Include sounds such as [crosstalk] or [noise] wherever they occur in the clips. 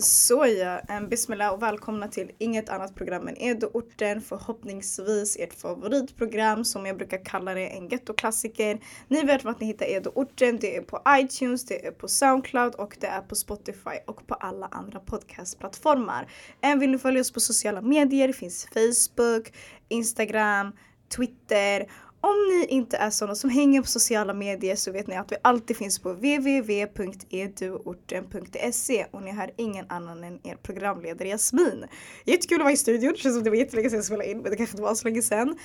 Såja, um, bismillah och välkomna till inget annat program än edoorten. Förhoppningsvis ert favoritprogram som jag brukar kalla det, en gettoklassiker. Ni vet vart ni hittar edoorten. Det är på iTunes, det är på Soundcloud och det är på Spotify och på alla andra podcastplattformar. Än vill ni följa oss på sociala medier? Det finns Facebook, Instagram, Twitter om ni inte är sådana som hänger på sociala medier så vet ni att vi alltid finns på www.eduorten.se och ni har ingen annan än er programledare Jasmin. Jättekul att vara i studion, det känns som det var jättelänge sedan jag spelade in men det kanske inte var så länge sedan.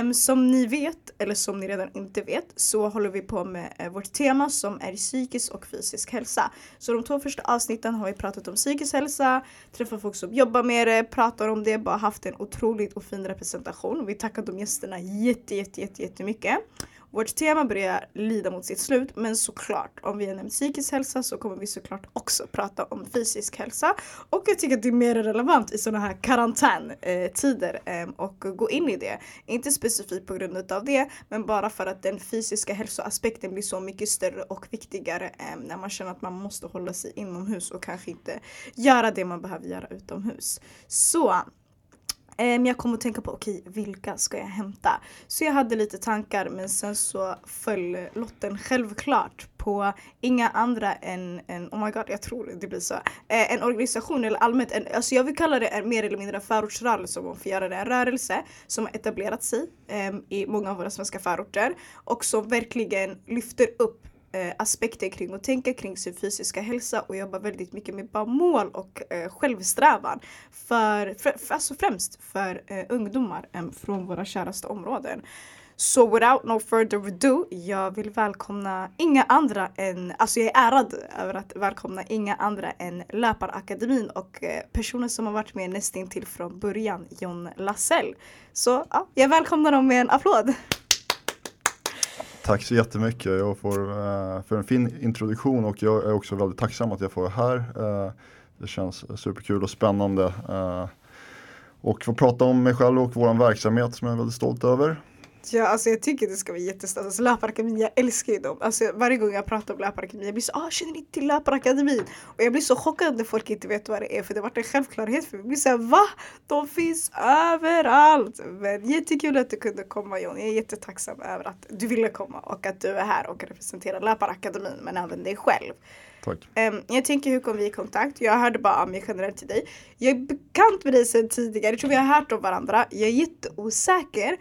Um, som ni vet, eller som ni redan inte vet, så håller vi på med uh, vårt tema som är psykisk och fysisk hälsa. Så de två första avsnitten har vi pratat om psykisk hälsa, träffat folk som jobbar med det, pratar om det, bara haft en otroligt och fin representation. Vi tackar de gästerna jätte, jätte, jätte jättemycket. Vårt tema börjar lida mot sitt slut men såklart om vi har nämnt psykisk hälsa så kommer vi såklart också prata om fysisk hälsa. Och jag tycker att det är mer relevant i sådana här karantäntider ehm, och gå in i det. Inte specifikt på grund av det men bara för att den fysiska hälsoaspekten blir så mycket större och viktigare ehm, när man känner att man måste hålla sig inomhus och kanske inte göra det man behöver göra utomhus. Så men jag kom att tänka på, okej okay, vilka ska jag hämta? Så jag hade lite tankar men sen så föll lotten självklart på inga andra än, än oh my god jag tror det blir så, eh, en organisation eller allmänt, en, alltså jag vill kalla det en mer eller mindre förortsrörelse om man får göra det, en rörelse som har etablerat sig eh, i många av våra svenska förorter och som verkligen lyfter upp eh, aspekter kring att tänka kring sin fysiska hälsa och jobba väldigt mycket med bara mål och eh, självsträvan. För, för, för, alltså främst för eh, ungdomar eh, från våra käraste områden. Så without no further ado, jag vill välkomna inga andra än, alltså jag är ärad över att välkomna inga andra än Löparakademin och eh, personen som har varit med nästintill från början, John Lassell. Så ja, jag välkomnar dem med en applåd. Tack så jättemycket jag får, eh, för en fin introduktion och jag är också väldigt tacksam att jag får vara här. Eh, det känns superkul och spännande. Eh, och få prata om mig själv och vår verksamhet som jag är väldigt stolt över. Ja, alltså jag tycker det ska vara jättestort. Alltså Löparakademin, jag älskar ju dem. Alltså varje gång jag pratar om Löparakademin, jag blir så ah, känner ni till Löparakademin? Och jag blir så chockad när folk inte vet vad det är för det har varit en självklarhet för mig. Jag blir såhär va? De finns överallt! Men jättekul att du kunde komma John. Jag är jättetacksam över att du ville komma och att du är här och representerar Löparakademin men även dig själv. Tack. Um, jag tänker hur kom vi i kontakt? Jag hörde bara av mig generellt till dig. Jag är bekant med dig sedan tidigare, jag tror vi har hört om varandra. Jag är jätteosäker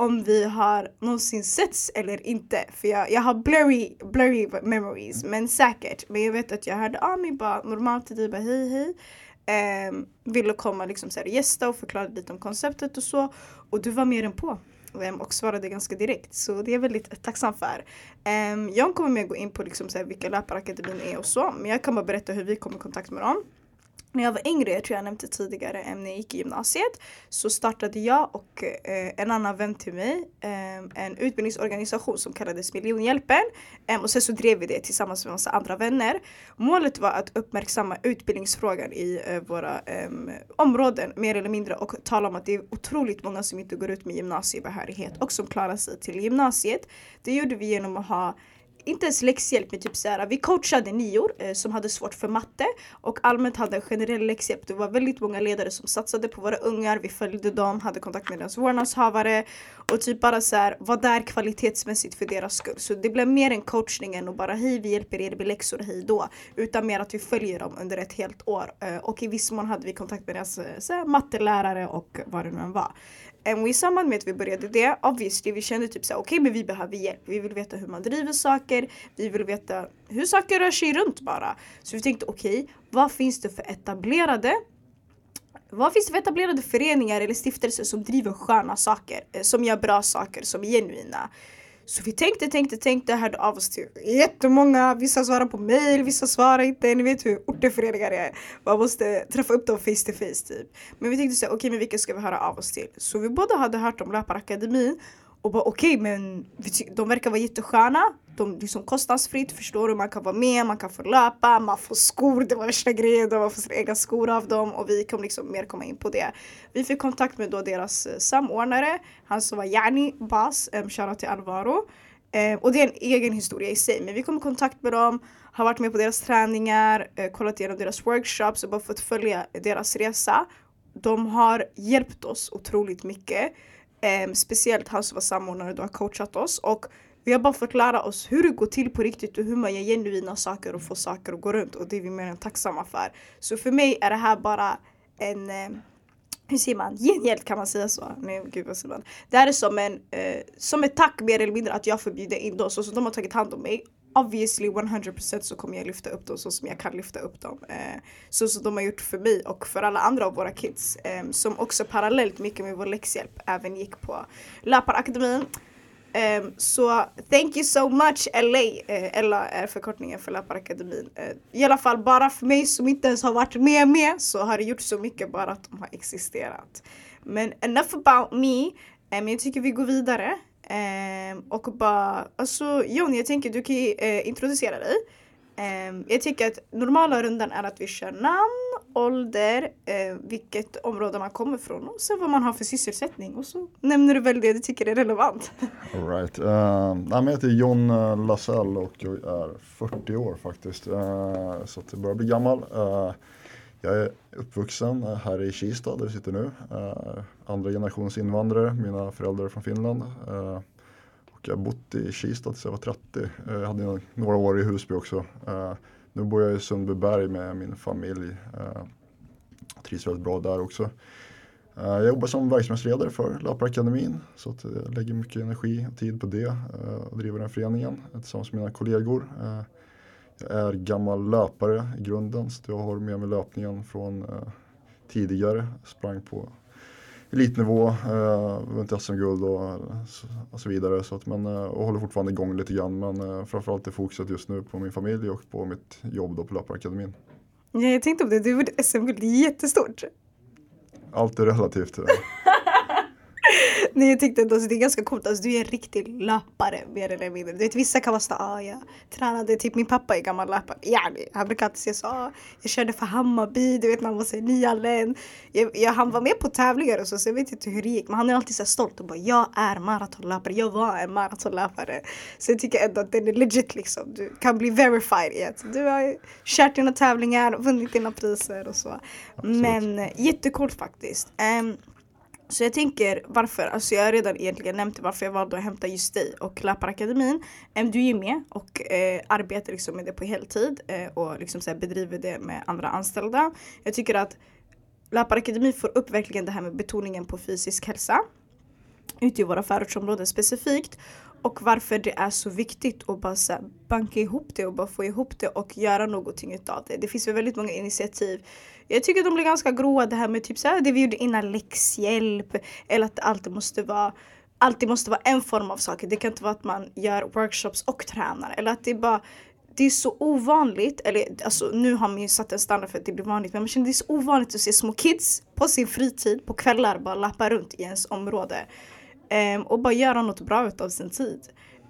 om vi har någonsin setts eller inte. För jag, jag har blurry, blurry memories, men säkert. Men jag vet att jag hörde av mig bara normalt till dig, bara hej hej. Um, ville komma liksom så här, gästa och förklara lite om konceptet och så. Och du var mer än på um, och svarade ganska direkt. Så det är jag väldigt tacksam för. Um, jag kommer med att gå in på liksom så här, vilka Löparakademin är och så. Men jag kan bara berätta hur vi kom i kontakt med dem. När jag var yngre, jag tror jag nämnde tidigare, när jag gick i gymnasiet så startade jag och eh, en annan vän till mig eh, en utbildningsorganisation som kallades Miljonhjälpen. Eh, och sen så drev vi det tillsammans med massa andra vänner. Målet var att uppmärksamma utbildningsfrågan i eh, våra eh, områden mer eller mindre och tala om att det är otroligt många som inte går ut med gymnasiebehörighet och som klarar sig till gymnasiet. Det gjorde vi genom att ha inte ens läxhjälp med typ såhär, vi coachade nior eh, som hade svårt för matte och allmänt hade en generell läxhjälp. Det var väldigt många ledare som satsade på våra ungar, vi följde dem, hade kontakt med deras vårdnadshavare och typ bara såhär var där kvalitetsmässigt för deras skull. Så det blev mer en coachning än och bara hej vi hjälper er med läxor hej då. Utan mer att vi följer dem under ett helt år eh, och i viss mån hade vi kontakt med deras eh, såhär, mattelärare och vad det nu än var. Och i samband med att vi började det, obviously vi kände typ såhär okej okay, men vi behöver hjälp. Vi vill veta hur man driver saker, vi vill veta hur saker rör sig runt bara. Så vi tänkte okej, okay, vad finns det för etablerade vad finns det för etablerade föreningar eller stiftelser som driver sköna saker, eh, som gör bra saker, som är genuina? Så vi tänkte, tänkte, tänkte, hörde av oss till jättemånga. Vissa svarar på mail, vissa svarar inte. Ni vet hur orteföreningar är. Man måste träffa upp dem face to face typ. Men vi tänkte så okej okay, men vilka ska vi höra av oss till? Så vi båda hade hört om Löparakademin och bara okej okay, men de verkar vara jättesköna. De liksom kostnadsfritt, förstår du? Man kan vara med, man kan få löpa, man får skor, det var värsta grejen. Man får sina egna skor av dem och vi kom liksom mer komma in på det. Vi fick kontakt med då deras eh, samordnare, han som var Yani Bas, um, shoutout till Alvaro. Um, och det är en egen historia i sig men vi kom i kontakt med dem har varit med på deras träningar, eh, kollat igenom deras workshops och bara fått följa deras resa. De har hjälpt oss otroligt mycket. Eh, speciellt han som var samordnare, då har coachat oss och vi har bara fått lära oss hur det går till på riktigt och hur man gör genuina saker och får saker att gå runt och det är vi mer än tacksamma för. Så för mig är det här bara en eh, hur säger man, gengäld kan man säga så? Nej gud vad säger man? Det här är som en, eh, som ett tack mer eller mindre att jag får bjuda in dem så så de har tagit hand om mig. Obviously 100% så kommer jag lyfta upp dem så som jag kan lyfta upp dem. Eh, så som de har gjort för mig och för alla andra av våra kids. Eh, som också parallellt mycket med vår läxhjälp även gick på Löparakademin. Um, eh, så thank you so much LA. Uh, eh, är förkortningen för Löparakademin. Uh, eh, I alla fall bara för mig som inte ens har varit med med så har det gjort så mycket bara att de har existerat. Men enough about me. Um, jag tycker vi går vidare. Um, och bara, alltså Jon jag tänker du kan uh, introducera dig. Um, jag tycker att normala rundan är att vi kör namn, ålder, uh, vilket område man kommer från och sen vad man har för sysselsättning och så nämner du väl det du tycker är relevant. [laughs] All right. Uh, jag heter John Lassell Lasell och jag är 40 år faktiskt. Uh, så jag börjar bli gammal. Uh, jag är uppvuxen här i Kista där vi sitter nu andra generationens invandrare, mina föräldrar är från Finland. Eh, och jag har bott i Kista tills jag var 30. Eh, jag hade några år i Husby också. Eh, nu bor jag i Sundbyberg med min familj. Jag eh, trivs väldigt bra där också. Eh, jag jobbar som verksamhetsledare för Löparakademin så att jag lägger mycket energi och tid på det eh, och driver den föreningen tillsammans med mina kollegor. Jag är gammal löpare i grunden så jag har med mig löpningen från tidigare. Sprang på elitnivå, eh, vunnit SM-guld och, och, så vidare. Så att, men, eh, och håller fortfarande igång lite grann men eh, framförallt är fokuset just nu på min familj och på mitt jobb då på Löparakademin. Ja, jag tänkte på det, du vunnit SM-guld, det är jättestort. Allt är relativt. [laughs] [laughs] Nej jag tyckte ändå det är ganska coolt, alltså, du är en riktig löpare mer eller mindre. Du vet vissa kan vara såhär, ah, jag tränade, typ min pappa är gammal löpare. Yani, han brukar alltid säga så, ah, jag körde för Hammarby, du vet när han var såhär nyanländ. Jag, jag, han var med på tävlingar och så, så jag vet inte hur det gick. Men han är alltid så stolt och bara, jag är maratonlöpare, jag var en maratonlöpare. Så jag tycker ändå att den är legit liksom. Du kan bli verified i att du har kört dina tävlingar, vunnit dina priser och så. Absolut. Men jättecoolt faktiskt. Um, så jag tänker varför, alltså jag har redan egentligen nämnt varför jag valde att hämta just dig och Löparakademin. Du är med och eh, arbetar liksom med det på heltid eh, och liksom så bedriver det med andra anställda. Jag tycker att Löparakademin får upp verkligen det här med betoningen på fysisk hälsa ute i våra förortsområden specifikt och varför det är så viktigt att bara så banka ihop det och bara få ihop det och göra någonting utav det. Det finns väl väldigt många initiativ. Jag tycker de blir ganska gråa det här med typ så här, det vi gjorde innan läxhjälp eller att det alltid måste vara alltid måste vara en form av saker. Det kan inte vara att man gör workshops och tränar eller att det är bara det är så ovanligt, eller alltså nu har man ju satt en standard för att det blir vanligt, men man känner det är så ovanligt att se små kids på sin fritid på kvällar bara lappa runt i ens område. Um, och bara göra något bra utav sin tid.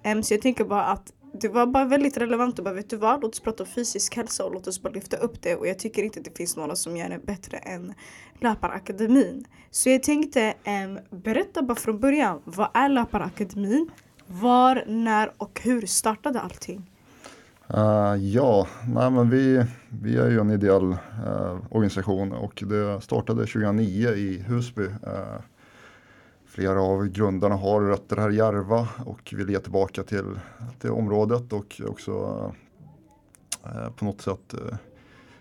Um, så jag tänker bara att det var bara väldigt relevant och bara vet du vad, låt oss prata om fysisk hälsa och låt oss bara lyfta upp det och jag tycker inte att det finns några som gör det bättre än Löparakademin. Så jag tänkte um, berätta bara från början, vad är Löparakademin? Var, när och hur startade allting? Uh, ja, nej, men vi, vi är ju en ideell uh, organisation och det startade 2009 i Husby. Uh, Flera av grundarna har rötter här i Järva och vill ge tillbaka till, till området och också eh, på något sätt eh,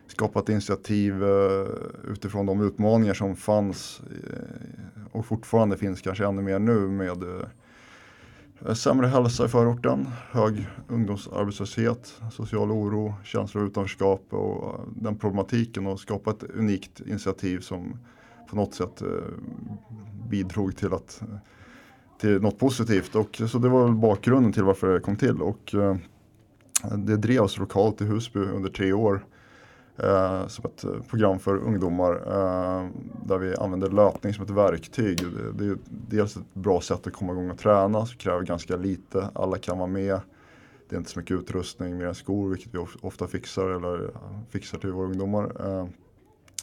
skapa ett initiativ eh, utifrån de utmaningar som fanns eh, och fortfarande finns kanske ännu mer nu med eh, sämre hälsa i förorten, hög ungdomsarbetslöshet, social oro, känslor av utanförskap och eh, den problematiken och skapa ett unikt initiativ som på något sätt eh, bidrog till, att, till något positivt. Och, så det var väl bakgrunden till varför det kom till. Och, eh, det drevs lokalt i Husby under tre år eh, som ett eh, program för ungdomar eh, där vi använder löpning som ett verktyg. Det, det är dels ett bra sätt att komma igång och träna, så kräver ganska lite, alla kan vara med. Det är inte så mycket utrustning mer än skor, vilket vi ofta fixar eller fixar till våra ungdomar. Eh,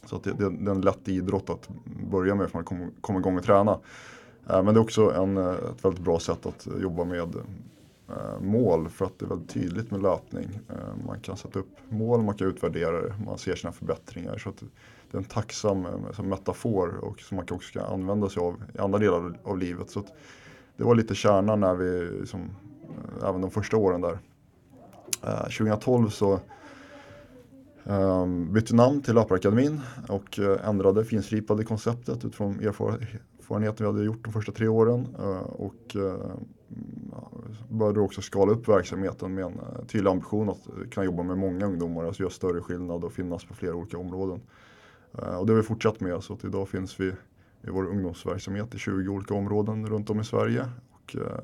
så att det, det, det är en lätt idrott att börja med för att komma, komma igång och träna. Eh, men det är också en, eh, ett väldigt bra sätt att jobba med eh, mål för att det är väldigt tydligt med löpning. Man kan sätta upp mål, man kan utvärdera det, man ser sina förbättringar. Så att det är en tacksam som metafor och som man också kan använda sig av i andra delar av livet. Så det var lite kärnan när vi, liksom, även de första åren där. 2012 så um, bytte namn till Löparakademin och eh, ändrade, finslipade konceptet utifrån erfarenheten vi hade gjort de första tre åren. Eh, och eh, började också skala upp verksamheten med en tydlig ambition att kunna jobba med många ungdomar, alltså göra större skillnad och finnas på flera olika områden. Och det har vi fortsatt med så att idag finns vi i vår ungdomsverksamhet i 20 olika områden runt om i Sverige. Och, Eh,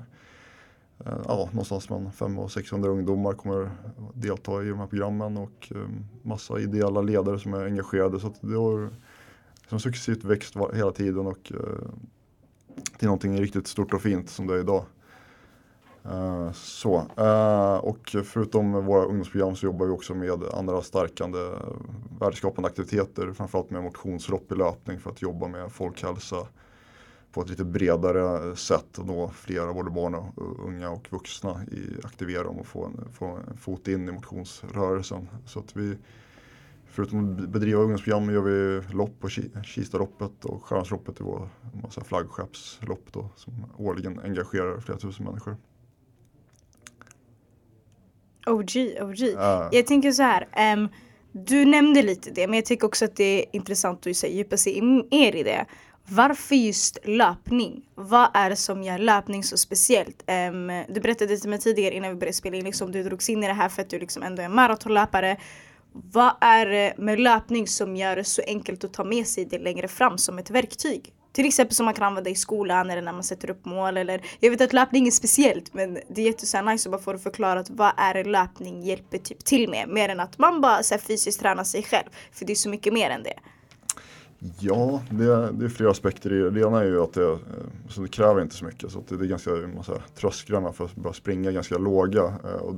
Eh, ja, någonstans mellan 500 och 600 ungdomar kommer delta i de här programmen och eh, massa ideella ledare som är engagerade. Så det har liksom successivt växt hela tiden och eh, till någonting riktigt stort och fint som det är idag. Så, och förutom våra ungdomsprogram så jobbar vi också med andra stärkande värdeskapande aktiviteter, framförallt med motionslopp i löpning för att jobba med folkhälsa, på ett lite bredare sätt och nå flera både barn och unga och vuxna i aktivera dem och få en, få en fot in i motionsrörelsen. Så att vi, förutom att bedriva ungdomsprogram gör vi lopp på Kistaloppet och Stjärnsloppet i vår massa flaggskeppslopp då, som årligen engagerar flera tusen människor. OG, OG. Uh. Jag tänker så här. Um, du nämnde lite det men jag tycker också att det är intressant att djupa sig mer i det. Varför just löpning? Vad är det som gör löpning så speciellt? Um, du berättade till mig tidigare innan vi började spela in, liksom, du drogs in i det här för att du liksom ändå är maratonlöpare. Vad är det med löpning som gör det så enkelt att ta med sig det längre fram som ett verktyg? Till exempel som man kan använda i skolan eller när man sätter upp mål eller Jag vet att löpning är speciellt men det är jättenice att bara få förklarat vad är det löpning hjälper typ till med mer än att man bara så här, fysiskt tränar sig själv. För det är så mycket mer än det. Ja, det, det är flera aspekter i det. Det ena är ju att det, eh, så det kräver inte så mycket. Så det, är ganska, massa, trösklarna för att börja springa är ganska låga. Eh, och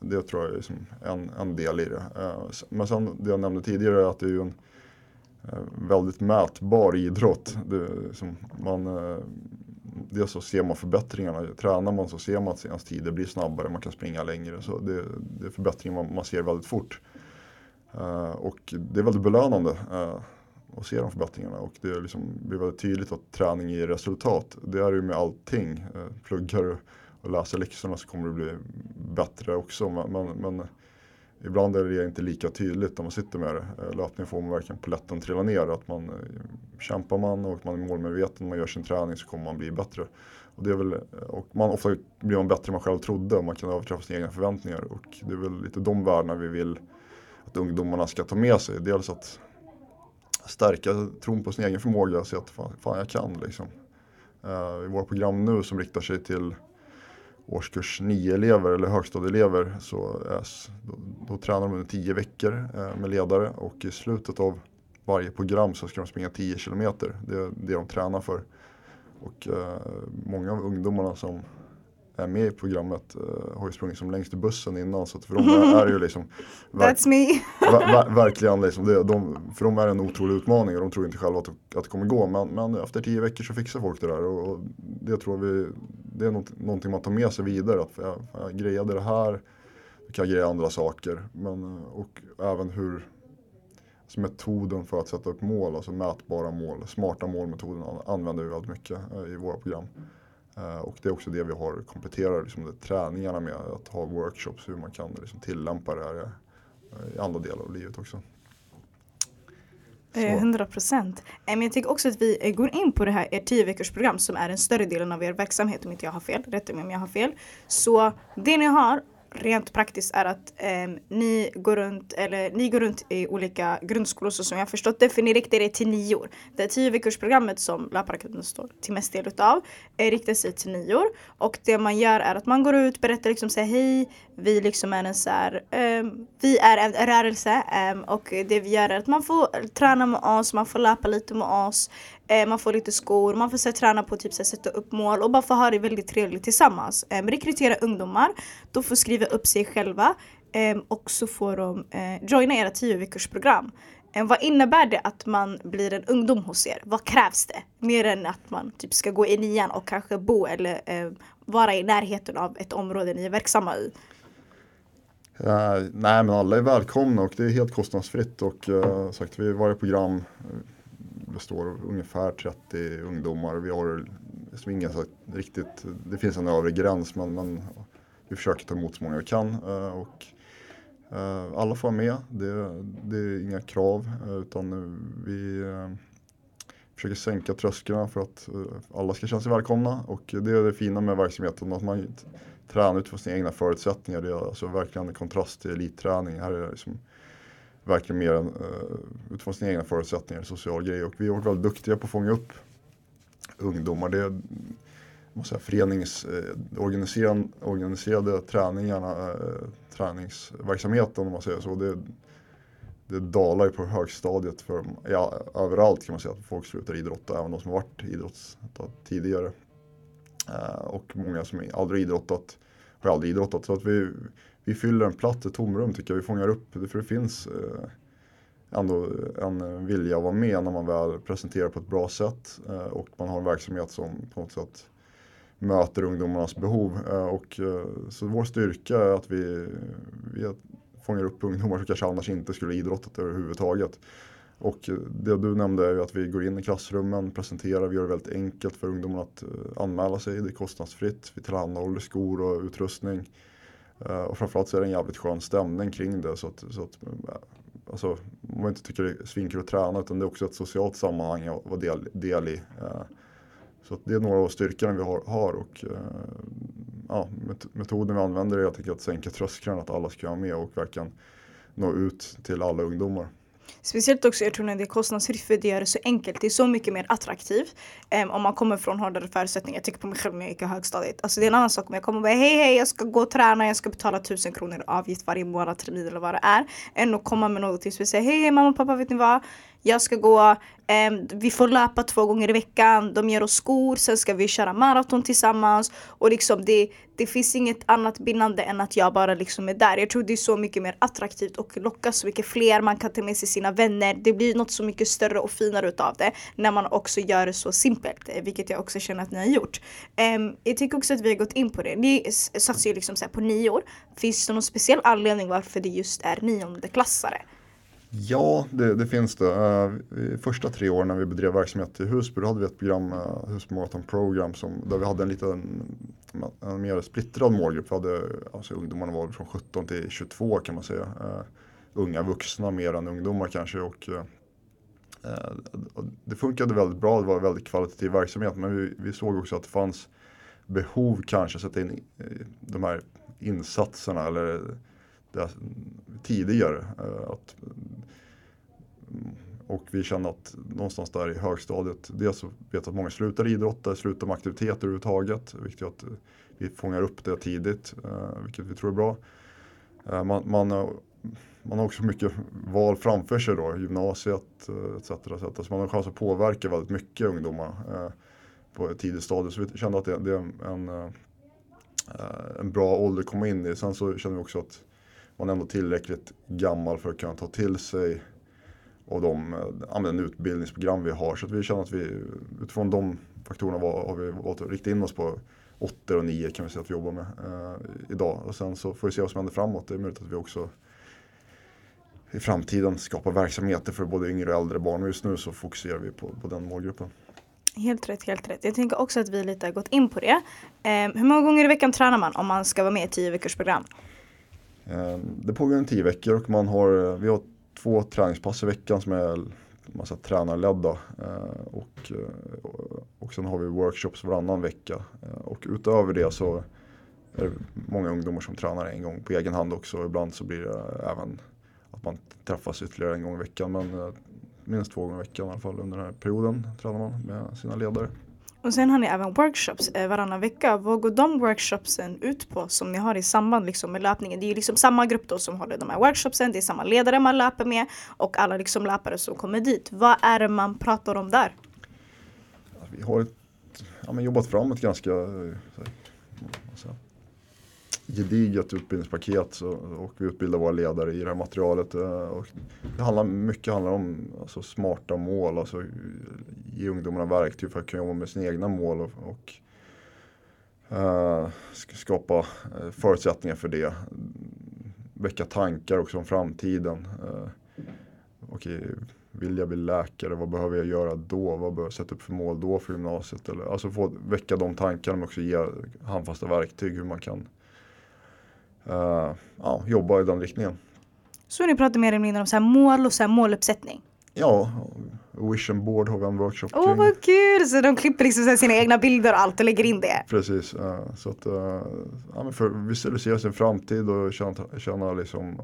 det tror jag är liksom en, en del i det. Eh, men sen det jag nämnde tidigare är att det är ju en eh, väldigt mätbar idrott. Det, som liksom, man, eh, dels så ser man förbättringarna. Tränar man så ser man att ens tider blir snabbare, man kan springa längre. Så det, det är förbättringar man, man ser väldigt fort. Eh, och det är väldigt belönande och se de förbättringarna. Och det liksom blir väldigt tydligt att träning ger resultat. Det är ju med allting. Eh, pluggar du och läser läxorna så kommer det bli bättre också. Men, men, men ibland är det inte lika tydligt när man sitter med det. Eh, löpning får man verkligen polletten trilla ner. Att man, eh, kämpar man och man är målmedveten och man gör sin träning så kommer man bli bättre. Och, det är väl, och man, ofta blir man bättre än man själv trodde och man kan överträffa sina egna förväntningar. Och det är väl lite de värdena vi vill att ungdomarna ska ta med sig. Dels att stärka tron på sin egen förmåga och se att fan, fan jag kan. Liksom. Uh, I våra program nu som riktar sig till årskurs 9-elever eller högstadieelever så eh, är, då, då tränar de under 10 veckor uh, med ledare och i slutet av varje program så ska de springa 10 kilometer. Det är det de tränar för. Och uh, många av ungdomarna som är med i programmet uh, har ju sprungit som längst i bussen innan så för dem är, det ju liksom [laughs] That's me! [laughs] ver, ver, verkligen liksom, det, de, för dem är det en otrolig utmaning och de tror inte själva att, att det kommer gå men, men efter tio veckor så fixar folk det där och, och det tror vi det är något, någonting man tar med sig vidare att jag, jag grejade det här, jag kan greja andra saker men, och även hur alltså metoden för att sätta upp mål, alltså mätbara mål, smarta målmetoden använder vi väldigt mycket eh, i våra program. Eh, och det är också det vi har kompletterat liksom, det, träningarna med, att ha workshops hur man kan liksom, tillämpa det här i, i andra delar av livet också. Så. 100 eh, procent. Men jag tycker också att vi eh, går in på det här ert 10 veckors program som är den större delen av er verksamhet om inte jag har fel. Rätta mig om jag har fel. Så det ni har rent praktiskt är att eh, ni, går runt, eller, ni går runt i olika grundskolor så som jag förstått det, för ni riktar er till nior. Det tio veckorsprogrammet som Löparakademin står till mest del utav eh, riktar sig till nior och det man gör är att man går ut, berättar liksom säger hej, vi liksom är en så här, eh, vi är en rörelse eh, och det vi gör är att man får träna med oss, man får löpa lite med oss, Eh, man får lite skor, man får så, träna på typ så, sätta upp mål och bara få ha det väldigt trevligt tillsammans. Eh, rekrytera ungdomar, de får skriva upp sig själva ehm, och så får de eh, joina era 10 veckors program. Vad innebär det att man blir en ungdom hos er? Vad krävs det? Mer än att man typ ska gå i nian och kanske bo eller vara i närheten av ett område ni är verksamma i? Uh, nej men alla är välkomna och det är helt kostnadsfritt och uh, sagt vi varje program består av ungefär 30 ungdomar. Vi har som ingen sagt, riktigt, det finns en övre gräns men, men vi försöker ta emot så många vi kan. Eh, och eh, alla får vara med, det, det är inga krav eh, utan vi försöker sänka trösklarna för att alla ska känna sig välkomna och det är det fina med verksamheten att man tränar utifrån sina egna förutsättningar. Det är alltså verkligen en kontrast till elitträning. Här är det liksom verkligen mer än, uh, utifrån sina egna förutsättningar, social grej. Och vi har varit väldigt duktiga på att fånga upp ungdomar. Det måste säga, förenings, eh, organiserade, organiserade träningarna, eh, träningsverksamheten om man säger så. Det, det dalar ju på högstadiet för ja, överallt kan man säga att folk slutar idrotta, även de som har varit idrottare tidigare. Eh, och många som aldrig idrottat har aldrig idrottat. Så att vi, vi fyller en plats, ett tomrum tycker jag. Vi fångar upp det för det finns eh, ändå en vilja att vara med när man väl presenterar på ett bra sätt eh, och man har en verksamhet som på något sätt möter ungdomarnas behov. Eh, och, eh, så vår styrka är att vi, vi fångar upp ungdomar som kanske annars inte skulle idrottat överhuvudtaget. Och eh, det du nämnde är ju att vi går in i klassrummen, presenterar, vi gör det väldigt enkelt för ungdomarna att anmäla sig. Det är kostnadsfritt, vi tillhandahåller skor och utrustning. Eh, och framförallt så är det en jävligt skön stämning kring det. Så att, så att, eh, alltså, man inte tycker det är svinkul att träna utan det är också ett socialt sammanhang att vara del, del i. Eh. Så att det är några av styrkorna vi har, har och eh, ja, metoden vi använder är helt enkelt att sänka trösklarna, att alla ska vara med och verkligen nå ut till alla ungdomar. Speciellt också, jag tror när det är kostnadsfritt för det gör det så enkelt. Det är så mycket mer attraktivt um, om man kommer från hårdare förutsättningar. Jag tänker på mig själv när jag gick i högstadiet. Alltså det är en annan sak om jag kommer och bara hej hej jag ska gå och träna, jag ska betala tusen kronor avgift varje månad, termin eller vad det är. Än att komma med något och säga hej hej mamma och pappa vet ni vad? Jag ska gå, eh, vi får löpa två gånger i veckan, de ger oss skor, sen ska vi köra maraton tillsammans. Och liksom det, det finns inget annat bindande än att jag bara liksom är där. Jag tror det är så mycket mer attraktivt och lockar så mycket fler, man kan ta med sig sina vänner. Det blir något så mycket större och finare utav det när man också gör det så simpelt, eh, vilket jag också känner att ni har gjort. Um, jag tycker också att vi har gått in på det. Ni satsar ju liksom så på nio år. Finns det någon speciell anledning varför det just är niondeklassare? Ja, det, det, finns det. Uh, första tre åren när vi bedrev verksamhet i Husby, då hade vi ett program, uh, Husby Marathon Program, som, där vi hade en liten, en mer splittrad målgrupp. Vi hade, alltså, ungdomarna var från 17 till 22 kan man säga. Uh, unga vuxna mer än ungdomar kanske. Och, uh, det funkade väldigt bra, det var väldigt kvalitativ verksamhet. Men vi, vi såg också att det fanns behov kanske att sätta in de här insatserna eller tidigare. Eh, att, mm, och vi känner att någonstans där i högstadiet, dels så vet att många slutar idrotta, slutar med aktiviteter överhuvudtaget. Det är viktigt att eh, vi fångar upp det tidigt, eh, vilket vi tror är bra. Man, man, man har också mycket val framför sig då, gymnasiet etc. etc. Så man har chans att påverka väldigt mycket ungdomar på ett tidigt stadium. Så vi kände att det, det är en, en bra ålder att komma in i. Sen så känner vi också att man är ändå tillräckligt gammal för att kunna ta till sig av de eh, använder utbildningsprogram vi har. Så att vi känner att vi utifrån de faktorerna var, har vi valt att rikta in oss på 8 och 9 kan vi säga att vi jobbar med eh, idag. Och sen så får vi se vad som händer framåt. Det är möjligt att vi också i framtiden skapar verksamheter för både yngre och äldre barn. Och just nu så fokuserar vi på, på den målgruppen. Helt rätt, helt rätt. Jag tänker också att vi lite har gått in på det. Eh, hur många gånger i veckan tränar man om man ska vara med i 10 veckors program? Ehm, det pågår en tio veckor och man har, vi har två träningspass i veckan som är massa tränarledda. Ehm, och, eh, och sen har vi workshops varannan vecka. Ehm, och utöver det så är det många ungdomar som tränar en gång på egen hand också. Ibland så blir det även att man träffas ytterligare en gång i veckan. Men eh, minst två gånger i veckan i alla fall under den här perioden tränar man med sina ledare. Och sen har ni även workshops eh, varannan vecka. Vad går de workshopsen ut på som ni har i samband liksom, med löpningen? Det är ju liksom samma grupp då som håller de här workshopsen. Det är samma ledare man löper med och alla liksom löpare som kommer dit. Vad är det man pratar om där? Vi har ett, ja, jobbat fram ett ganska eh, gediget utbildningspaket så, och vi utbildar våra ledare i det här materialet. Eh, och det handlar, mycket handlar om alltså, smarta mål, alltså ge ungdomarna verktyg för att kunna jobba med sina egna mål. Och, och uh, skapa uh, förutsättningar för det. Väcka tankar också om framtiden. Uh, okay, vill jag bli läkare? Vad behöver jag göra då? Vad behöver jag sätta upp för mål då för gymnasiet? Eller, alltså få väcka de tankarna men också ge handfasta verktyg hur man kan uh, ja, jobba i den riktningen. Så ni pratar mer eller mindre om så mål och så måluppsättning? Ja, Vision Board har vi en workshop Åh oh, vad kul! Så de klipper liksom sina egna bilder och allt och lägger in det? Precis, uh, så att uh, ja, för visualisera sin framtid och känna, känna liksom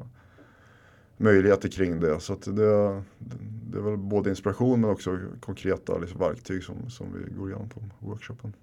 möjligheter kring det. Så det, det är väl både inspiration men också konkreta liksom, verktyg som, som vi går igenom på workshopen.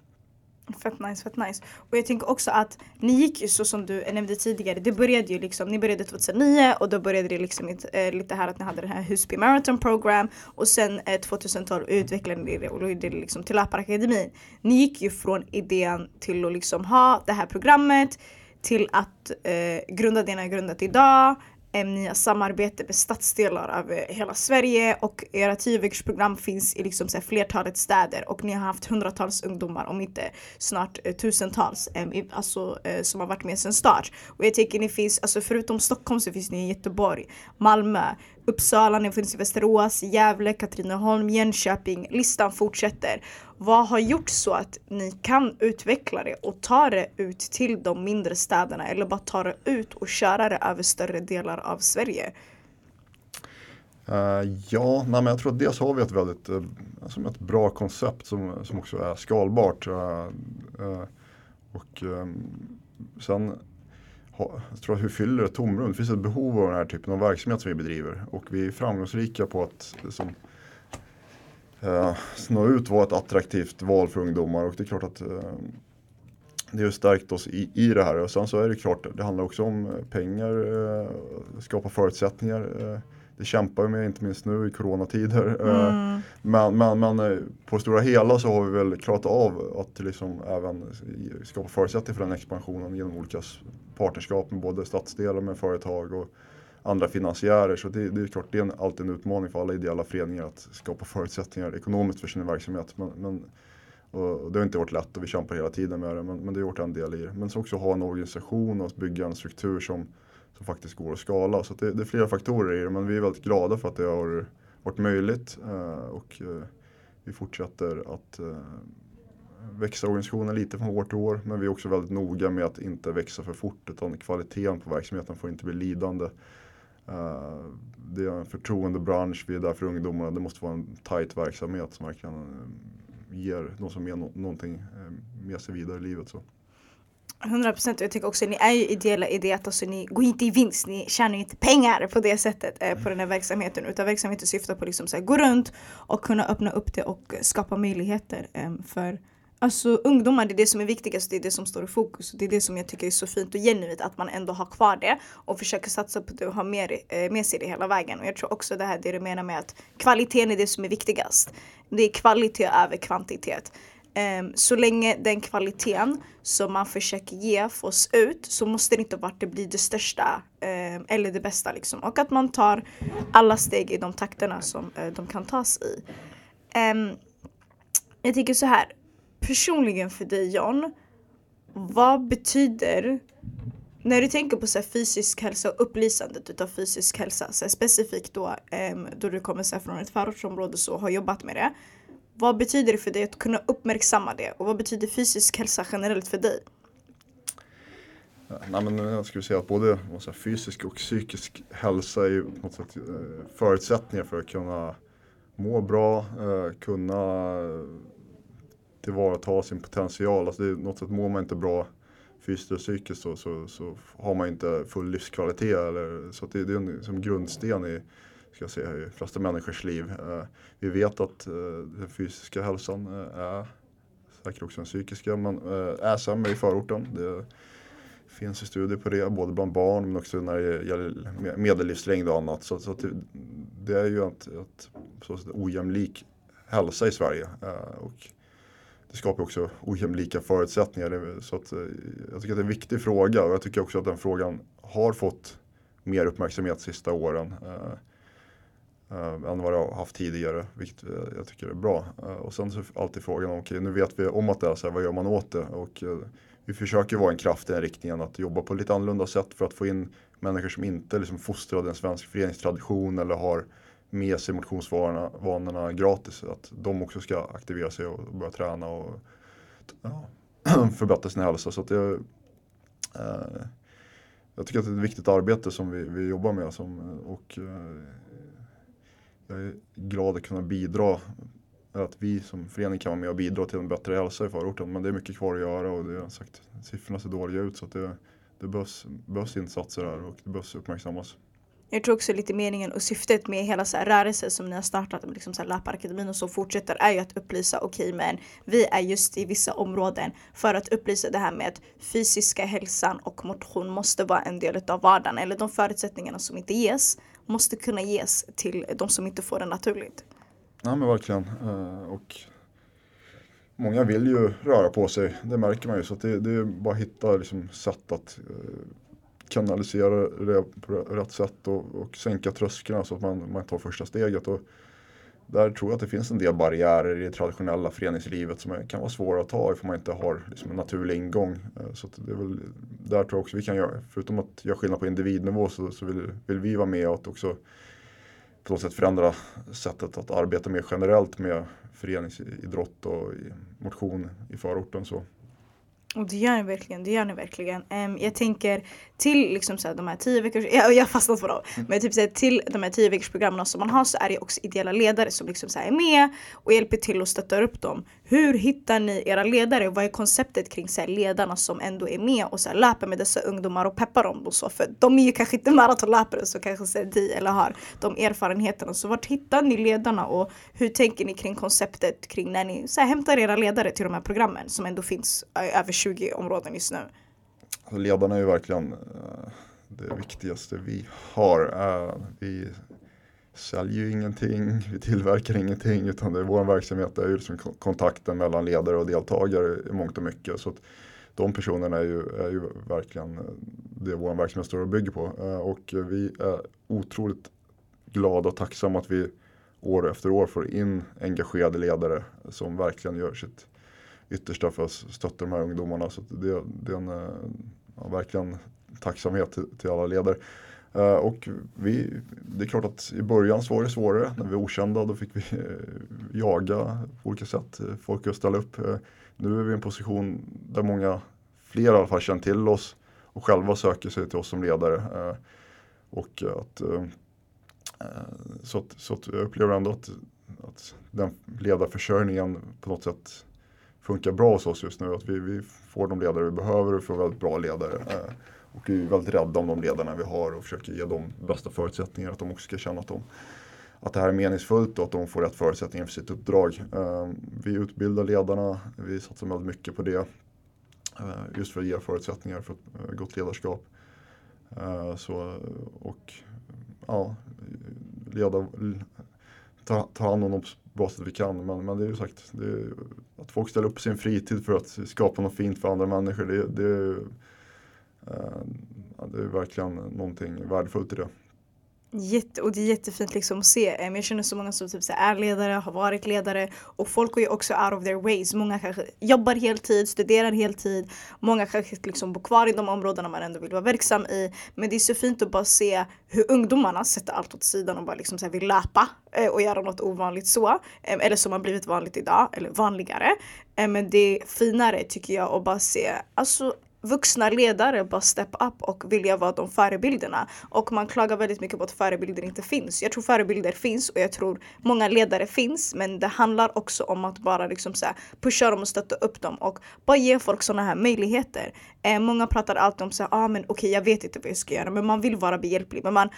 Fett nice, fett nice. Och jag tänker också att ni gick ju så som du nämnde tidigare. Det började ju liksom, ni började 2009 och då började det liksom äh, lite här att ni hade det här Husby Marathon Program och sen eh, äh, 2012 utvecklade ni det och då gjorde det liksom till Akademin. Ni gick ju från idén till att liksom ha det här programmet till att äh, grunda det ni har grundat idag ni har samarbete med stadsdelar över eh, hela Sverige och era tioveckorsprogram finns i liksom så här flertalet städer och ni har haft hundratals ungdomar, om inte snart eh, tusentals, eh, alltså, eh, som har varit med sedan start. Och jag tänker ni finns, alltså förutom Stockholm så finns ni i Göteborg, Malmö, Uppsala, ni finns i Västerås, Gävle, Katrineholm, Jönköping. Listan fortsätter. Vad har gjort så att ni kan utveckla det och ta det ut till de mindre städerna eller bara ta det ut och köra det över större delar av Sverige? Uh, ja, nej, men jag tror att dels har vi ett väldigt uh, som ett bra koncept som, som också är skalbart. Uh, och um, sen jag tror att hur fyller ett tomrum? Det finns ett behov av den här typen av verksamhet som vi bedriver och vi är framgångsrika på att liksom, eh, nå ut vara ett attraktivt val för ungdomar och det är klart att eh, det har stärkt oss i, i det här och sen så är det klart, det handlar också om pengar, eh, skapa förutsättningar. Eh, det kämpar vi med, inte minst nu i coronatider. Eh, mm. Men, men, men eh, på stora hela så har vi väl klarat av att liksom även skapa förutsättningar för den expansionen genom olika partnerskap med både stadsdelar med företag och andra finansiärer. Så det, det är klart, det är alltid en utmaning för alla ideella föreningar att skapa förutsättningar ekonomiskt för sin verksamhet. Men, men och det har inte varit lätt och vi kämpar hela tiden med det, men, men det har gjort en del i det. Men så också ha en organisation och bygga en struktur som, som faktiskt går att skala. Så det, det, är flera faktorer i det, men vi är väldigt glada för att det har varit möjligt. Eh, och eh, vi fortsätter att eh, växa organisationen lite från år till år. Men vi är också väldigt noga med att inte växa för fort utan kvaliteten på verksamheten får inte bli lidande. Eh, det är en förtroendebransch, vi är där för ungdomarna. Det måste vara en tight verksamhet som verkligen eh, ger de som är no någonting eh, med sig vidare i livet. Så. 100 procent. Jag tycker också att ni är ju ideella i det att alltså, ni går inte i vinst. Ni tjänar inte pengar på det sättet eh, på den här verksamheten. Utan verksamheten syftar på liksom att gå runt och kunna öppna upp det och skapa möjligheter eh, för Alltså ungdomar, det är det som är viktigast, det är det som står i fokus. Det är det som jag tycker är så fint och genuint att man ändå har kvar det och försöker satsa på det och ha mer, eh, med sig det hela vägen. Och jag tror också det här det du menar med att kvaliteten är det som är viktigast. Det är kvalitet över kvantitet. Um, så länge den kvaliteten som man försöker ge fås ut så måste det inte vara det blir det största um, eller det bästa liksom. Och att man tar alla steg i de takterna som uh, de kan tas i. Um, jag tänker så här personligen för dig John, vad betyder när du tänker på så här, fysisk hälsa och upplysandet utav fysisk hälsa, så specifikt då, då du kommer så från ett förortsområde och har jobbat med det. Vad betyder det för dig att kunna uppmärksamma det och vad betyder fysisk hälsa generellt för dig? Nej, men jag skulle säga att både säga, fysisk och psykisk hälsa är på något sätt, eh, förutsättningar för att kunna må bra, eh, kunna tillvarata sin potential. Alltså det är något sätt mår man inte bra fysiskt och psykiskt så, så, så har man inte full livskvalitet. Eller, så det, det är en som grundsten i, ska jag säga, i de flesta människors liv. Eh, vi vet att eh, den fysiska hälsan eh, är säkert också den psykiska, men eh, är sämre i förorten. Det finns studier på det, både bland barn men också när det gäller medellivslängd och annat. Så, så det, det, är ju ett, ett, så ett ojämlik hälsa i Sverige. Eh, och det skapar också ojämlika förutsättningar. Så att, eh, jag tycker att det är en viktig fråga och jag tycker också att den frågan har fått mer uppmärksamhet de sista åren. Eh, Eh, än vad det har haft tidigare, vilket jag tycker är bra. Eh, och sen så är alltid frågan, okej okay, nu vet vi om att det är så här, vad gör man åt det? Och eh, vi försöker vara en kraft i den riktningen att jobba på lite annorlunda sätt för att få in människor som inte liksom fostrade en svensk föreningstradition eller har med sig motionsvanorna gratis. Att de också ska aktivera sig och börja träna och ja, [clears throat] förbättra sin hälsa. Så att det, eh, jag tycker att det är ett viktigt arbete som vi, vi jobbar med som, och eh, jag är glad att kunna bidra att vi som förening kan vara med och bidra till en bättre hälsa i förorten. Men det är mycket kvar att göra och det är sagt, siffrorna ser dåliga ut så att det, det behövs, behövs insatser här och det behövs uppmärksammas. Jag tror också lite meningen och syftet med hela så här rörelsen som ni har startat med liksom Löparakademin och så fortsätter är ju att upplysa okej okay, men vi är just i vissa områden för att upplysa det här med att fysiska hälsan och motion måste vara en del av vardagen eller de förutsättningarna som inte ges måste kunna ges till de som inte får det naturligt. Ja men verkligen. Eh, och många vill ju röra på sig, det märker man ju. Så det, det, är bara att hitta liksom sätt att eh, kanalisera det på rätt sätt och, och sänka trösklarna så att man, man tar första steget. Och där tror jag att det finns en del barriärer i det traditionella föreningslivet som kan vara svåra att ta ifall man inte har liksom en naturlig ingång. Eh, så det är väl, där tror jag också vi kan göra, förutom att göra skillnad på individnivå så, så vill, vill vi vara med och också på något sätt förändra sättet att arbeta mer generellt med föreningsidrott och motion i förorten. Så. Och det gör ni verkligen, det gör ni verkligen. Um, jag tänker till liksom så här, de här tio veckors, jag, jag har fastnat på dem, mm. men typ så här, till de här tio veckors programmen som man har så är det också ideella ledare som liksom så här, är med och hjälper till och stöttar upp dem. Hur hittar ni era ledare? Vad är konceptet kring så här, ledarna som ändå är med och så här, löper med dessa ungdomar och peppar dem och så? För de är ju kanske inte maratonlöpare så kanske så de eller har de erfarenheterna. Så vart hittar ni ledarna och hur tänker ni kring konceptet kring när ni så här, hämtar era ledare till de här programmen som ändå finns över 20 områden just nu? Alltså, ledarna är ju verkligen eh, det viktigaste vi har. Eh, vi säljer ju ingenting, vi tillverkar ingenting utan det är vår verksamhet det är ju liksom kontakten mellan ledare och deltagare i mångt och mycket. Så att de personerna är ju, är ju verkligen eh, det vår verksamhet står och bygger på. Och vi är otroligt glada och tacksamma att vi år efter år får in engagerade ledare som verkligen gör sitt yttersta för att stötta de här ungdomarna. Så det, det är en eh, ja, verkligen tacksamhet till, till alla ledare. Uh, och vi, det är klart att i början så var det svårare. När vi var okända då fick vi uh, jaga på olika sätt, folk att ställa upp. nu är vi i en position där många fler i alla fall känner till oss och själva söker sig till oss som ledare. och att, så, att, så att jag upplever ändå att, att den ledarförsörjningen på något sätt funkar bra hos oss just nu. Att vi, vi får de ledare vi behöver och får väldigt bra ledare. Eh, och vi är väldigt rädda om de ledarna vi har och försöker ge dem bästa förutsättningar. Att de också ska känna att, de, att det här är meningsfullt och att de får rätt förutsättningar för sitt uppdrag. Eh, vi utbildar ledarna, vi satsar väldigt mycket på det. Eh, just för att ge förutsättningar för ett eh, gott ledarskap. Eh, så, och ja, leda, ta, ta hand om dem bra sätt vi kan. Men, men det är ju sagt, är, att folk ställer upp sin fritid för att skapa något fint för andra människor. Det, det, är, eh, det är verkligen någonting värdefullt i det. Jätte, och det är jättefint liksom att se. Jag känner så många som typ så är ledare, har varit ledare och folk går ju också out of their ways. Många kanske jobbar heltid, studerar heltid. Många kanske liksom bor kvar i de områdena man ändå vill vara verksam i. Men det är så fint att bara se hur ungdomarna sätter allt åt sidan och bara liksom så vill löpa eh, och göra något ovanligt så. Eller som har blivit vanligt idag, eller vanligare. Men det är finare tycker jag att bara se alltså vuxna ledare bara step up och vilja vara de förebilderna. Och man klagar väldigt mycket på att förebilder inte finns. Jag tror förebilder finns och jag tror många ledare finns men det handlar också om att bara liksom så pusha dem och stötta upp dem och bara ge folk sådana här möjligheter. Eh, många pratar alltid om så ah, men okej okay, jag vet inte vad jag ska göra men man vill vara behjälplig men man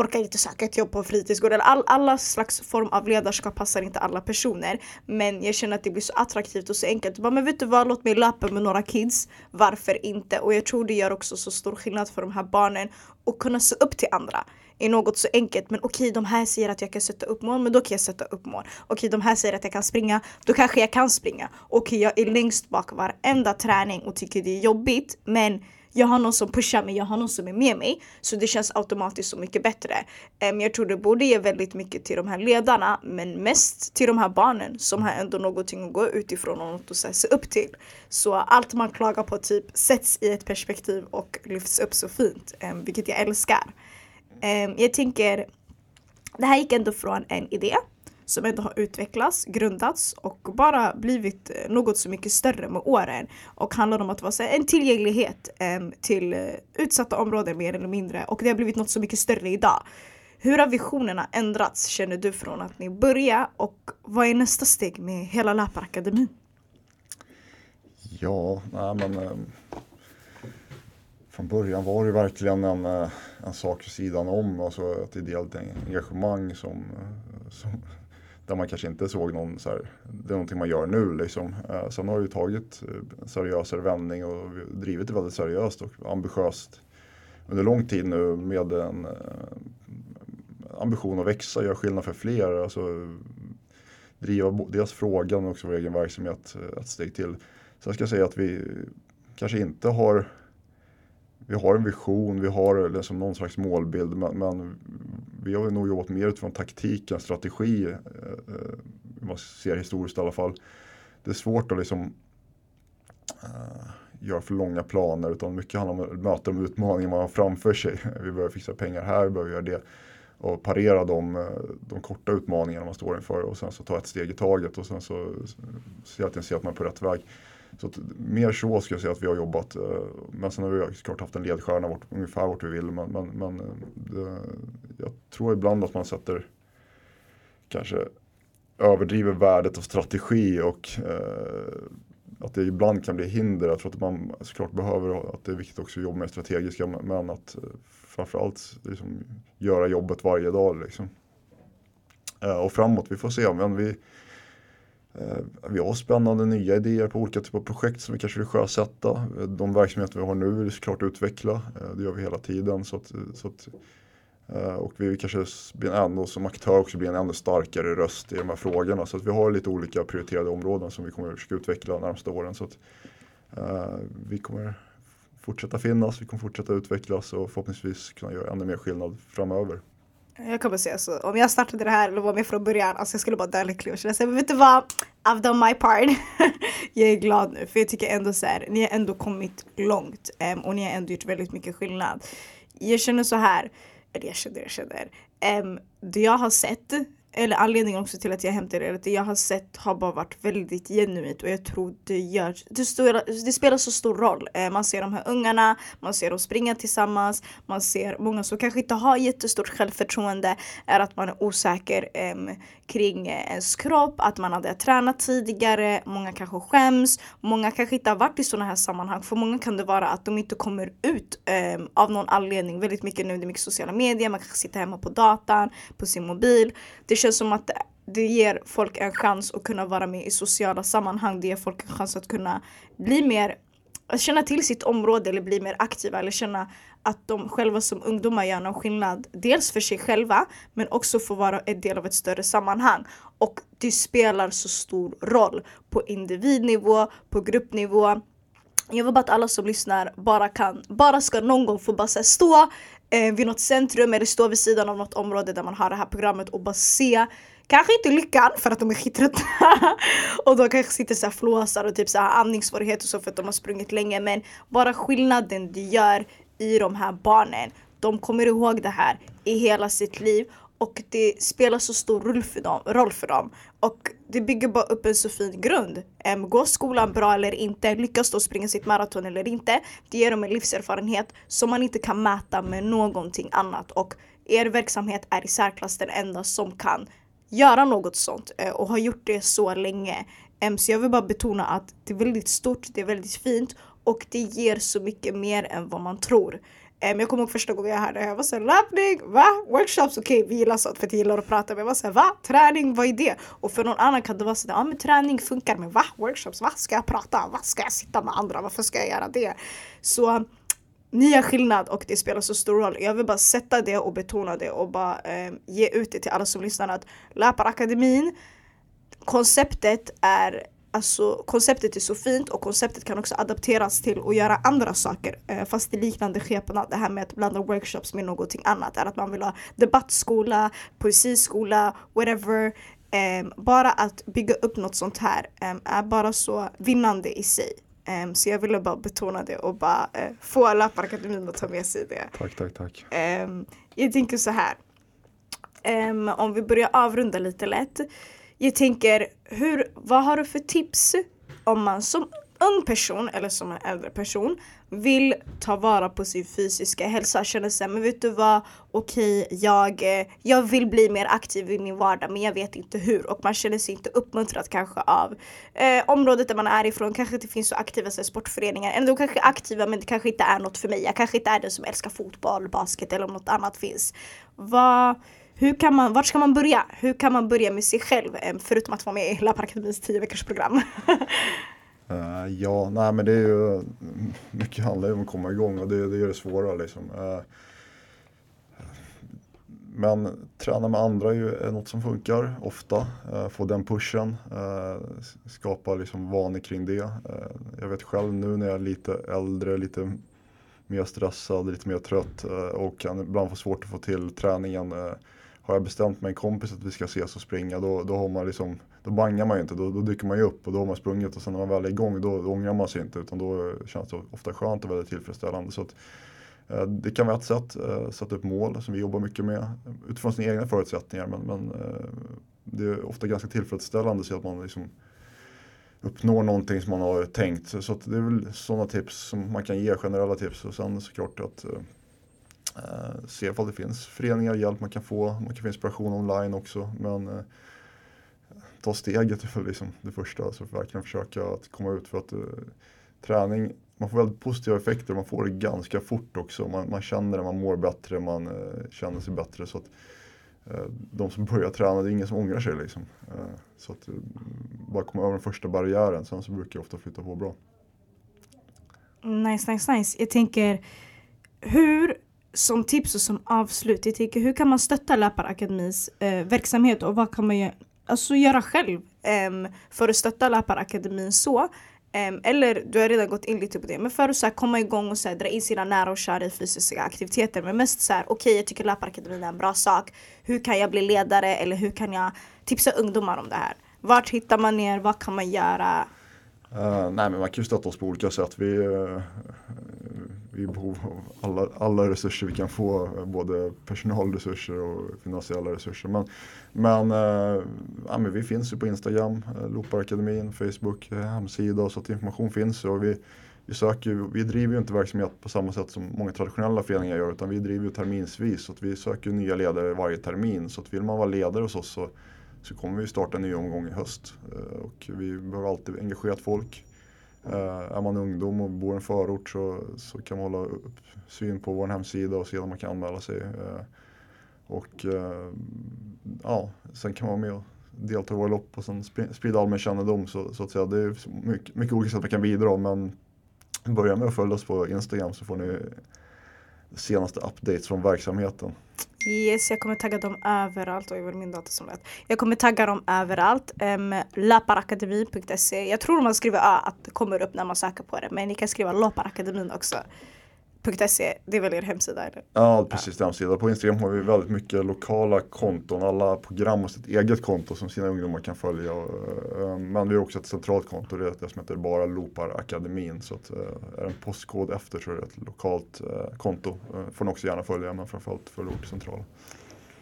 orkar inte söka ett jobb på en fritidsgård. All, alla slags form av ledarskap passar inte alla personer. Men jag känner att det blir så attraktivt och så enkelt. Bara, men vet du vad, låt mig löpa med några kids. Varför inte? Och jag tror det gör också så stor skillnad för de här barnen att kunna se upp till andra i något så enkelt. Men okej, okay, de här säger att jag kan sätta upp mål, men då kan jag sätta upp mål. Okej, okay, de här säger att jag kan springa, då kanske jag kan springa. Okej, okay, jag är längst bak varenda träning och tycker det är jobbigt, men jag har någon som pushar mig, jag har någon som är med mig. Så det känns automatiskt så mycket bättre. Um, jag tror det borde ge väldigt mycket till de här ledarna men mest till de här barnen som har ändå någonting att gå utifrån och något att se upp till. Så allt man klagar på typ sätts i ett perspektiv och lyfts upp så fint, um, vilket jag älskar. Um, jag tänker, det här gick ändå från en idé som ändå har utvecklats, grundats och bara blivit eh, något så mycket större med åren. Och handlar om att vara en tillgänglighet ehm, till eh, utsatta områden mer eller mindre. Och det har blivit något så mycket större idag. Hur har visionerna ändrats känner du från att ni började och vad är nästa steg med hela Läparakademin? Ja, nej men eh, från början var det verkligen en, eh, en sak vid sidan om, alltså ett ideellt engagemang som, som där man kanske inte såg någon så här, det är någonting man gör nu liksom. Eh, sen har det ju tagit en seriösare vändning och drivit det väldigt seriöst och ambitiöst under lång tid nu med en eh, ambition att växa, göra skillnad för fler. Alltså, driva dels frågan och också vår egen verksamhet eh, ett steg till. Sen ska jag säga att vi kanske inte har vi har en vision, vi har liksom någon slags målbild men, men vi har nog jobbat mer utifrån taktik än strategi. Eh, eh, man ser historiskt i alla fall. Det är svårt att liksom eh, göra för långa planer utan mycket handlar om att möta de utmaningar man har framför sig. [laughs] Vi behöver fixa pengar här, vi behöver göra det. Och parera de, eh, de korta utmaningarna man står inför och sen så ta ett steg i taget och sen så se att se att man är på rätt väg. Så att, mer så ska jag säga att vi har jobbat. Eh, men sen har vi såklart haft en ledstjärna vart, ungefär vart vi vill. Men, men, men eh, det, jag tror ibland att man sätter kanske överdriver värdet av strategi och eh, att det ibland kan bli hinder. Jag tror att man såklart behöver att det är viktigt också att jobba med strategiska men att eh, framförallt liksom, göra jobbet varje dag. Liksom. Eh, och framåt, vi får se. Men vi, Eh, Eh, vi har spännande nya idéer på olika typer av projekt som vi kanske vill sjösätta. Eh, de verksamheter vi har nu vill vi såklart utveckla. Eh, det gör vi hela tiden. Så att, så att, eh, och vi vill kanske bli som aktör också bli en ännu starkare röst i de här frågorna. Så att vi har lite olika prioriterade områden som vi kommer att försöka utveckla de närmaste åren. Så att, eh, vi kommer fortsätta finnas, vi kommer fortsätta utvecklas och förhoppningsvis kunna göra ännu mer skillnad framöver. Jag kommer säga så, om jag startade det här eller var med från början, alltså jag skulle bara dö lycklig och känna såhär, men vet du vad? I've done my part. [laughs] jag är glad nu för jag tycker ändå så här, ni har ändå kommit långt um, och ni har ändå gjort väldigt mycket skillnad. Jag känner så här, eller jag känner, jag känner, um, det jag har sett eller anledningen också till att jag hämtar det, att det jag har sett har bara varit väldigt genuint och jag tror det gör, det, stora, det spelar så stor roll. Eh, man ser de här ungarna, man ser dem springa tillsammans, man ser många som kanske inte har jättestort självförtroende, är att man är osäker ehm, eh, kring ens kropp, att man hade tränat tidigare, många kanske skäms, många kanske inte har varit i sådana här sammanhang. För många kan det vara att de inte kommer ut eh, av någon anledning. Väldigt mycket nu, det är mycket sociala medier, man kanske sitter hemma på datan, på sin mobil. Det känns som att det ger folk en chans att kunna vara med i sociala sammanhang. Det ger folk en chans att kunna bli mer, att känna till sitt område eller bli mer aktiva eller känna att de själva som ungdomar gör någon skillnad. Dels för sig själva men också få vara en del av ett större sammanhang. Och det spelar så stor roll på individnivå, på gruppnivå. Jag vill bara att alla som lyssnar bara kan, bara ska någon gång få bara stå eh, vid något centrum eller stå vid sidan av något område där man har det här programmet och bara se Kanske inte lyckan för att de är skittrötta [laughs] och de kanske sitter såhär flåsar och typ såhär andningssvårigheter och så för att de har sprungit länge men bara skillnaden det gör i de här barnen. De kommer ihåg det här i hela sitt liv och det spelar så stor roll för dem. Roll för dem. Och det bygger bara upp en så fin grund. Um, går skolan bra eller inte? Lyckas de springa sitt maraton eller inte? Det ger dem en livserfarenhet som man inte kan mäta med någonting annat. Och er verksamhet är i särklass den enda som kan göra något sånt uh, och har gjort det så länge. Um, så jag vill bara betona att det är väldigt stort, det är väldigt fint och det ger så mycket mer än vad man tror. Um, jag kommer ihåg första gången jag hörde det, jag var såhär löpning, va? Workshops, okej okay, vi gillar sånt för att jag gillar att prata men jag var såhär va? Träning, vad är det? Och för någon annan kan det vara sådär, ja men träning funkar men va? Workshops, va? Ska jag prata? Va? Ska jag sitta med andra? Varför ska jag göra det? Så ni gör skillnad och det spelar så stor roll. Jag vill bara sätta det och betona det och bara eh, ge ut det till alla som lyssnar att löparakademin, konceptet är Alltså konceptet är så fint och konceptet kan också adapteras till att göra andra saker eh, fast i liknande skepnad. Det här med att blanda workshops med någonting annat är att man vill ha debattskola, poesiskola, whatever. Um, bara att bygga upp något sånt här um, är bara så vinnande i sig. Um, så jag ville bara betona det och bara uh, få Läparakademin att ta med sig det. Tack, tack, tack. jag tänker så här. om vi börjar avrunda lite lätt. Jag tänker, hur, vad har du för tips om man som ung person eller som en äldre person vill ta vara på sin fysiska hälsa, känner sig men vet du vad, okej okay, jag, eh, jag vill bli mer aktiv i min vardag men jag vet inte hur. Och man känner sig inte uppmuntrad kanske av eh, området där man är ifrån, kanske inte finns så aktiva så sportföreningar, ändå kanske aktiva men det kanske inte är något för mig, jag kanske inte är den som älskar fotboll, basket eller om något annat finns. Vad hur kan man, vart ska man börja? Hur kan man börja med sig själv eh, förutom att vara med i Laparakademins 10 veckors program? Uh, [laughs] ja, nej men det är ju mm, mycket handlar ju om att komma igång och det, det är det svåra liksom. Uh, men träna med andra är ju något som funkar ofta. Uh, få den pushen, skapa liksom vanor kring det. jag vet själv nu när jag är lite äldre, lite mer stressad, lite mer trött och kan ibland få svårt att få till träningen har jag bestämt med en kompis att vi ska ses och springa då, då har man liksom då bangar man ju inte, då, då dyker man ju upp och då har man sprungit och sen när man väl är igång då, då ångrar man sig inte utan då känns det ofta skönt och väldigt tillfredsställande. Så att, eh, det kan vara ett sätt, eh, sätta upp mål som vi jobbar mycket med utifrån sina egna förutsättningar men, men eh, det är ofta ganska tillfredsställande så att man liksom uppnår någonting som man har tänkt. Så det är väl sådana tips som man kan ge, generella tips och sen såklart att eh, Eh, se ifall det finns föreningar, hjälp man kan få, man kan få inspiration online också. Men eh, ta steget är väl liksom det första, alltså verkligen försöka att komma ut för att eh, träning, man får väldigt positiva effekter, man får det ganska fort också. Man, man känner det, man mår bättre, man eh, känner sig bättre. Så att, eh, de som börjar träna, det är ingen som ångrar sig liksom. Eh, så att eh, bara komma över den första barriären, sen så brukar jag ofta flytta på bra. Nice, nice, nice. Jag tänker, hur som tips och som avslut, jag tänker hur kan man stötta Läparakademis eh, verksamhet och vad kan man alltså, göra själv eh, för att stötta Läparakademin så. Um, eller du har redan gått in lite på det, men för att så här, komma igång och så här, dra in sina nära och kära i fysiska aktiviteter. Men mest så här, okej okay, jag tycker Läparakademin är en bra sak. Hur kan jag bli ledare eller hur kan jag tipsa ungdomar om det här? Vart hittar man er? Vad kan man göra? Uh, nej men man kan ju stötta oss på olika sätt. Vi, uh, vi är i behov av alla, alla resurser vi kan få, både personalresurser och finansiella resurser. Men, men, eh, ja, men vi finns ju på Instagram, Loparakademin, Looparakademin, Facebook, eh, hemsida så att information finns. Och vi, vi, söker, vi driver ju inte verksamhet på samma sätt som många traditionella föreningar gör utan vi driver ju terminsvis. Så att vi söker nya ledare varje termin. Så att vill man vara ledare hos oss så, så kommer vi starta en ny omgång i höst. Och vi behöver alltid engagerat folk. Uh, är man ungdom och bor i en förort så, så kan man hålla upp syn på vår hemsida och se om man kan anmäla sig. Uh, och uh, ja, sen kan man vara med och delta i våra lopp och sen sprida allmän kännedom. Så, så att säga. Det är mycket, mycket olika sätt man kan bidra men börja med att följa oss på Instagram så får ni senaste updates från verksamheten. Yes, jag kommer tagga dem överallt. Oj, vad min dator som lät. Jag kommer tagga dem överallt. Ehm, um, Laparakademi.se. Jag tror man skriver Ö att det kommer upp när man söker på det. Men ni kan skriva Laparakademin också. .se, det är väl er hemsida? Eller? Ja, precis. Ja. hemsida. På Instagram har vi väldigt mycket lokala konton. Alla program har sitt eget konto som sina ungdomar kan följa. Eh, men vi har också ett centralt konto, det är det som heter bara Loopar Akademin. Så att, eh, är det en postkod efter så är det ett lokalt eh, konto. får ni också gärna följa, men framförallt följ ort central.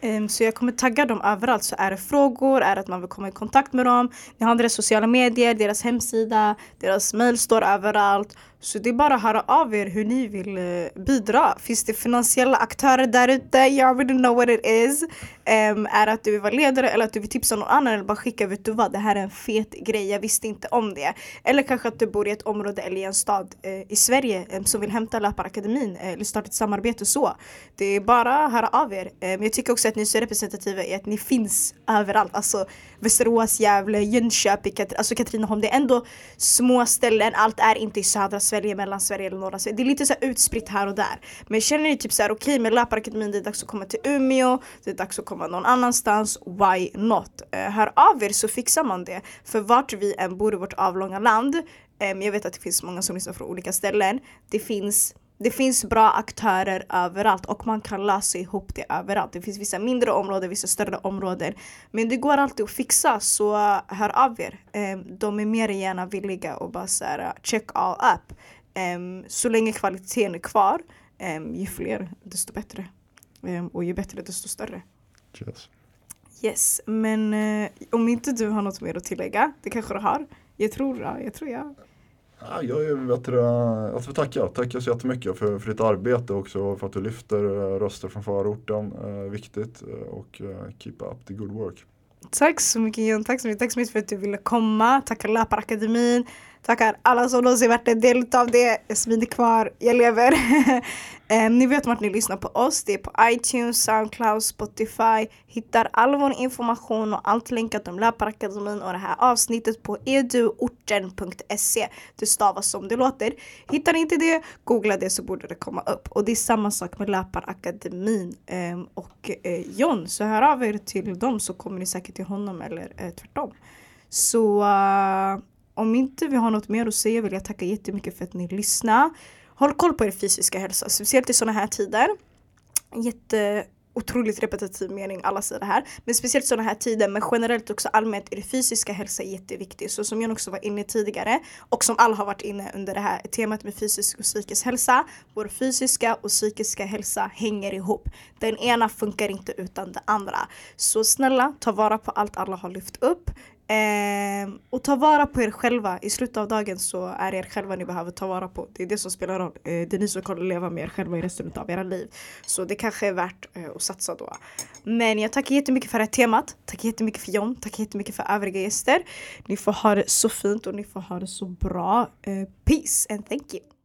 Um, så jag kommer tagga dem överallt. Så är det frågor, är det att man vill komma i kontakt med dem. Ni har deras sociala medier, deras hemsida, deras mail står överallt. Så det är bara att höra av er hur ni vill eh, bidra. Finns det finansiella aktörer där ute? You already know what it is. Um, är det att du vill vara ledare eller att du vill tipsa någon annan eller bara skicka vet du vad, det här är en fet grej, jag visste inte om det. Eller kanske att du bor i ett område eller i en stad uh, i Sverige um, som vill hämta Löparakademin uh, eh, eller starta ett samarbete så. Det är bara att höra av er. jag tycker också att ni är så representativa i att ni finns överallt. Alltså Västerås, Gävle, Jönköping, Kat alltså Katrineholm. Det är ändå små ställen, allt är inte i södra Sverige, Mellansverige eller norra Sverige. Det är lite så här utspritt här och där. Men känner ni typ så här okej okay, med Löparakademin det är dags att komma till Umeå, det är dags att komma någon annanstans, why not? Uh, hör av er så fixar man det. För vart vi än bor i vårt avlånga land, um, jag vet att det finns många som lyssnar från olika ställen, det finns det finns bra aktörer överallt och man kan lösa ihop det överallt. Det finns vissa mindre områden, vissa större områden. Men det går alltid att fixa så hör av er. Um, de är mer än gärna villiga att bara så här, check all up. Um, så länge kvaliteten är kvar, um, ju fler desto bättre. och ju bättre desto större. Yes. Yes, men uh, om inte du har något mer att tillägga, det kanske du har? Jag tror, ja, jag tror jag. Jag är, vet du, får alltså, tacka. Tacka så jättemycket för, för ditt arbete också för att du lyfter eh, röster från förorten. Eh, viktigt eh, och eh, keep up the good work. Tack så mycket Jon, tack så mycket, tack så mycket för att du ville komma. Tacka Löparakademin, tackar alla som någonsin varit en del av det. Jasmin är kvar, jag lever. [laughs] Eh, ni vet vart ni lyssnar på oss, det är på iTunes, Soundcloud, Spotify. Hittar all vår information och allt länkat om Löparakademin och det här avsnittet på eduorten.se. Det stavas som det låter. Hittar ni inte det, googla det så borde det komma upp. Och det är samma sak med Löparakademin ehm, och eh, John. Så hör av er till dem så kommer ni säkert till honom eller eh, tvärtom. Så om inte vi har något mer att säga vill jag tacka jättemycket för att ni lyssnar. Håll koll på er fysiska hälsa, speciellt i sådana här tider. Jätte otroligt repetitiv mening, alla säger det här. Men speciellt sådana här tider, men generellt också allmänt är det fysiska hälsa jätteviktigt. Så som jag också var inne tidigare och som alla har varit inne under det här temat med fysisk och psykisk hälsa. Vår fysiska och psykiska hälsa hänger ihop. Den ena funkar inte utan det andra. Så snälla, ta vara på allt alla har lyft upp. Eh, och ta vara på er själva. I slutet av dagen så är det er själva ni behöver ta vara på. Det är det som spelar roll. Eh, det är ni som kommer leva med er själva i resten av era liv. Så det kanske är värt eh, att satsa då. Men jag tackar jättemycket för det här temat. Tack jättemycket för John. Tack jättemycket för övriga gäster. Ni får ha det så fint och ni får ha det så bra. Eh, peace and thank you.